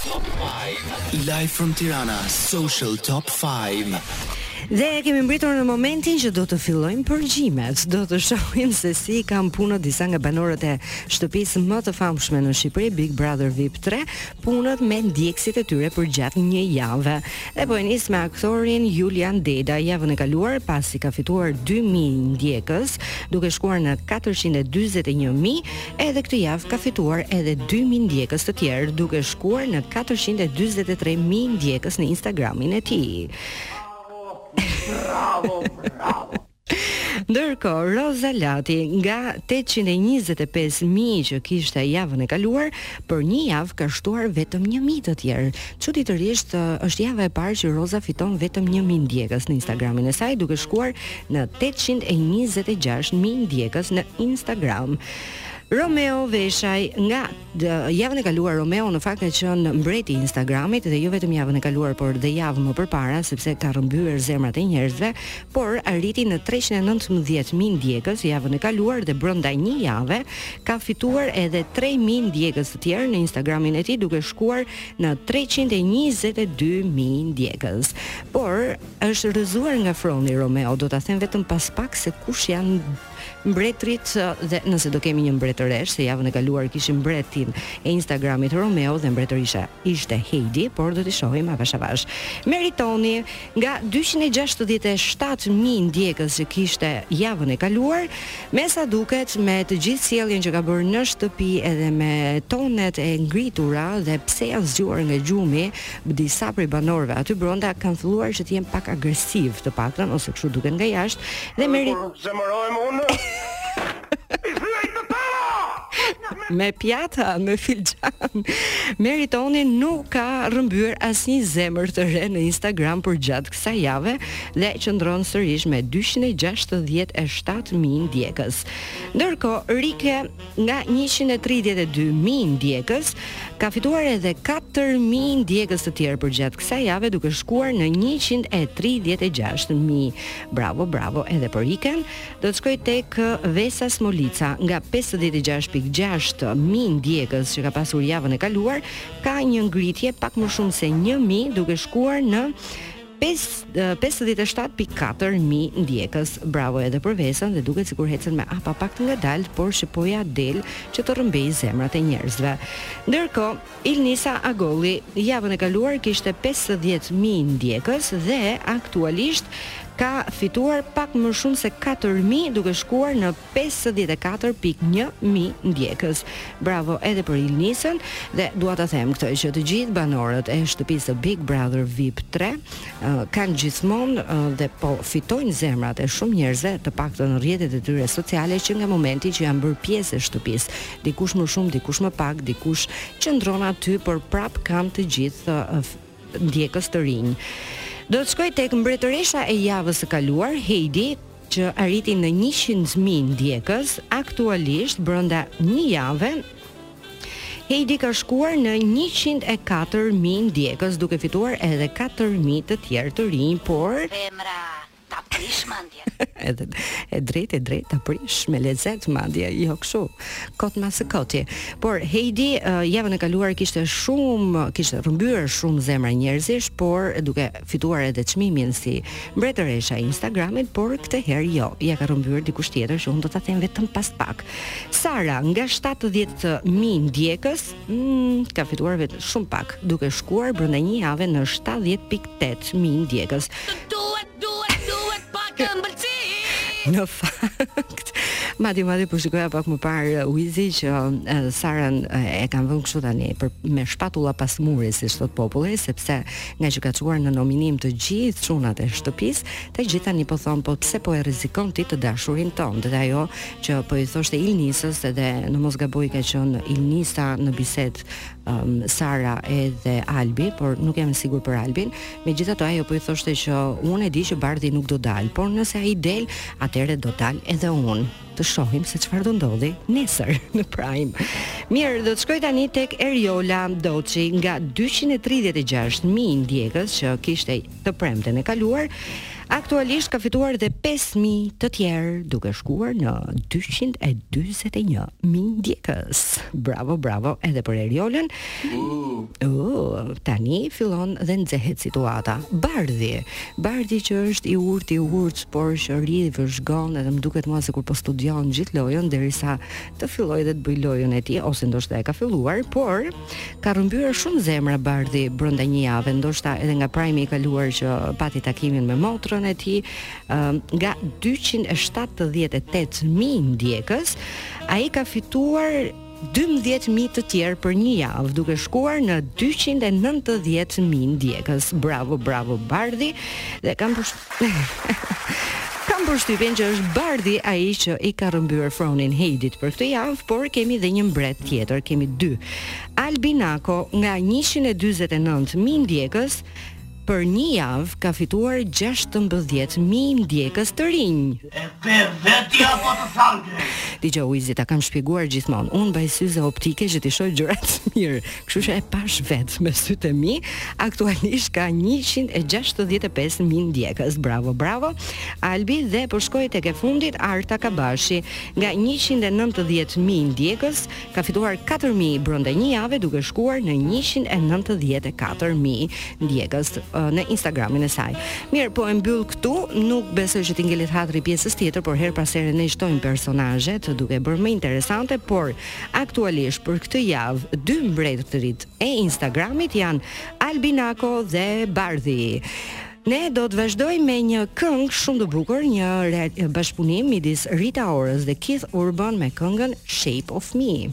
Top Five, Live from Tirana, Social Top Five. Dhe kemi mbërritur në momentin që do të fillojmë përgjimet. Do të shohim se si kanë punët disa nga banorët e shtëpisë më të famshme në Shqipëri, Big Brother VIP 3, punët me ndjekësit e tyre përgjatë një jave. Dhe po e nis me aktorin Julian Deda javën e kaluar pasi ka fituar 2000 ndjekës, duke shkuar në 441000 Edhe këtë javë ka fituar edhe 2000 ndjekës të tjerë duke shkuar në 443000 ndjekës në Instagramin e tij. Bravo, bravo. Ndërkohë, Roza Lati, nga 825.000 që kishte javën e kaluar, Për një javë ka shtuar vetëm një mijë të tjerë. Çuditërisht, është java e parë që Roza fiton vetëm një mijë ndjekës në Instagramin e saj, duke shkuar në tetëqind e njëzet e gjashtë mijë ndjekës në Instagram. Romeo Veshaj nga javën e kaluar Romeo në fakt ka qenë mbreti i Instagramit dhe jo vetëm javën e kaluar por dhe javën më përpara sepse ka rrëmbyer zemrat e njerëzve por arriti në treqind e nëntëmbëdhjetë mijë ndjekës javën e kaluar dhe brenda një jave ka fituar edhe tre mijë ndjekës të tjerë në Instagramin e tij duke shkuar në treqind e njëzet e dy mijë ndjekës. Por është rrëzuar nga froni Romeo, do ta them vetëm pas pak se kush janë Mbretërit dhe nëse do kemi një mbretëreshë, se javën e kaluar kishim mbretin e Instagramit Romeo dhe mbretëresha ishte Heidi, por do t'i shohim avash avash. Meritoni! Nga dyqind e gjashtëdhjetë e shtatë mijë ndjekës që kishte javën e kaluar, me sa duket me të gjithë sjelljen që ka bërë në shtëpi edhe me tonet e ngritura dhe pse janë zgjuar nga gjumi, Disa prej banorëve aty brenda kanë filluar që të jenë pak agresivë, të paktën ose kështu duken nga jashtë dhe me rit... zemërohem unë. I thyej të tëra! me pjata, me filxhan. Meritoni nuk ka rrëmbyer asnjë zemër të re në Instagram përgjatë kësaj jave dhe qëndron sërish me 267.000 ndjekës. Ndërkohë, Rike Nga njëqind e tridhjetë e dy mijë ndjekës, ka fituar edhe katër mijë ndjekës të tjerë përgjatë kësaj jave duke shkuar në njëqind e tridhjetë e gjashtë mijë. Bravo, bravo edhe për Riken. Do të shkoj tek Vesa Smolica, nga pesëdhjetë e gjashtë pikë gjashtë mijë ndjekës që ka pasur javën e kaluar, ka një ngritje pak më shumë se një mijë duke shkuar në Pesëdhjetë e shtatë pikë katër mijë ndjekës. Bravo edhe për Vesën dhe duket sikur ecën me hapa pak të ngadaltë, por që po ia del që të rrëmbejë zemrat e njerëzve. Ndërkohë, Ilnisa Agolli javën e kaluar kishte pesëdhjetë mijë ndjekës dhe aktualisht ka fituar pak më shumë se katër mijë duke shkuar në pesëdhjetë e katër pikë një mijë ndjekës. Bravo edhe për Ilnisën dhe dua ta them këtë që të gjithë banorët e shtëpisë së Big Brother Vip tre kanë gjithmonë dhe po fitojnë zemrat e shumë njerëzve, të paktën në rrjetet e tyre sociale që nga momenti që janë bërë pjesë e shtëpisë. Dikush më shumë, dikush më pak, dikush qëndron aty, por prap kanë të gjithë ndjekës të rinj. Do të shkoj tek mbretëresha e javës së kaluar, Heidi, që arriti në njëqind mijë ndjekës, aktualisht brenda një jave Heidi ka shkuar në 104.000 ndjekës duke fituar edhe 4.000 të tjerë të rinj, por... Femra, ta prish madje. edhe e drejt e drejt ta prish me lezet madje, jo kështu, kot më së koti. Por Heidi, uh, javën e kaluar kishte shumë, kishte rrëmbyer shumë zemra njerëzish, por duke fituar edhe çmimin si Mbretëresha e Instagramit, por këtë herë jo, ia ka rrëmbyer dikush tjetër që unë do ta them vetëm pas pak. Sara, nga 70.000 ndjekës, mm, ka fituar vetëm shumë pak, duke shkuar brenda një jave në 70.8.000 ndjekës. Duhet, duhet, duhet pak ëmbëlsi. Në fakt, Madje madje po shikoja pak më parë uh, Uizi që uh, Sarën uh, e kanë vënë kështu tani për me shpatulla pas murit si thot populli sepse nga që ka çuar në nominim të gjithë çunat e shtëpisë, të gjithë tani po thon po pse po e rrezikon ti të dashurin tënd. Dhe ajo që po i thoshte Ilnisës edhe në mos gaboj ka qenë Ilnisa në bisedë um, Sara edhe Albi, por nuk jam e sigurt për Albin. Megjithatë ajo po i thoshte që unë e di që Bardhi nuk do dal, por nëse ai del, atëherë do dal edhe unë. Të shohim se çfarë do ndodhi nesër në Prime. Mirë, do të shkoj tani tek Eriola Doçi nga 236 mijë ndjekës që kishte të premten e kaluar, aktualisht ka fituar dhe 5000 të tjerë duke shkuar në 241 mijë ndjekës. Bravo, bravo edhe për Eriolën. Uh, tani fillon dhe nxehet situata. Bardhi, Bardhi që është i urtë i urtë por që rri vëzhgon edhe më duket mua sikur po studion gjithë lojën derisa të fillojë dhe të bëjë lojën e tij ose ndoshta e ka filluar por ka rrëmbyer shumë zemra Bardhi brenda një jave ndoshta edhe nga prajmi i kaluar që pati takimin me motrën e tij nga 278 mijë ndjekës ai ka fituar dymbëdhjetë mijë të tjerë për një javë duke shkuar në dyqind e nëntëdhjetë mijë ndjekës bravo bravo bardhi dhe kam kam përshtypjen që është bardhi ai që i ka rrëmbyer fronin hejdit për këtë javë por kemi dhe një mbret tjetër kemi dy albi nako nga njëqind e dyzet e nëntë mijë ndjekës për një javë ka fituar gjashtëmbëdhjetë mijë ndjekës të rinj. E pe vetë apo të thanë? Dëgjo Uizi, ta kam shpjeguar gjithmonë. Unë mbaj syze optike që t'i shoh gjërat mirë. Kështu që e pashë vetë me sytë e mi, aktualisht ka 165 mijë ndjekës. Bravo, bravo. Albi dhe po shkoj tek e fundit Arta Kabashi. Nga 190 mijë ndjekës ka fituar katër mijë brenda një jave duke shkuar në njëqind e nëntëdhjetë e katër mijë ndjekës në Instagramin e saj. Mirë, po e mbyll këtu, nuk besoj që t'i ngelet hatri pjesës tjetër, por herë pas here ne shtojmë personazhet duke bërë më interesante, por aktualisht për këtë javë dy mbretërit e Instagramit janë Albi Nako dhe Bardhi. Ne do të vazhdojmë me një këngë shumë të bukur, një bashkëpunim midis Rita Orës dhe Keith Urban me këngën Shape of Me.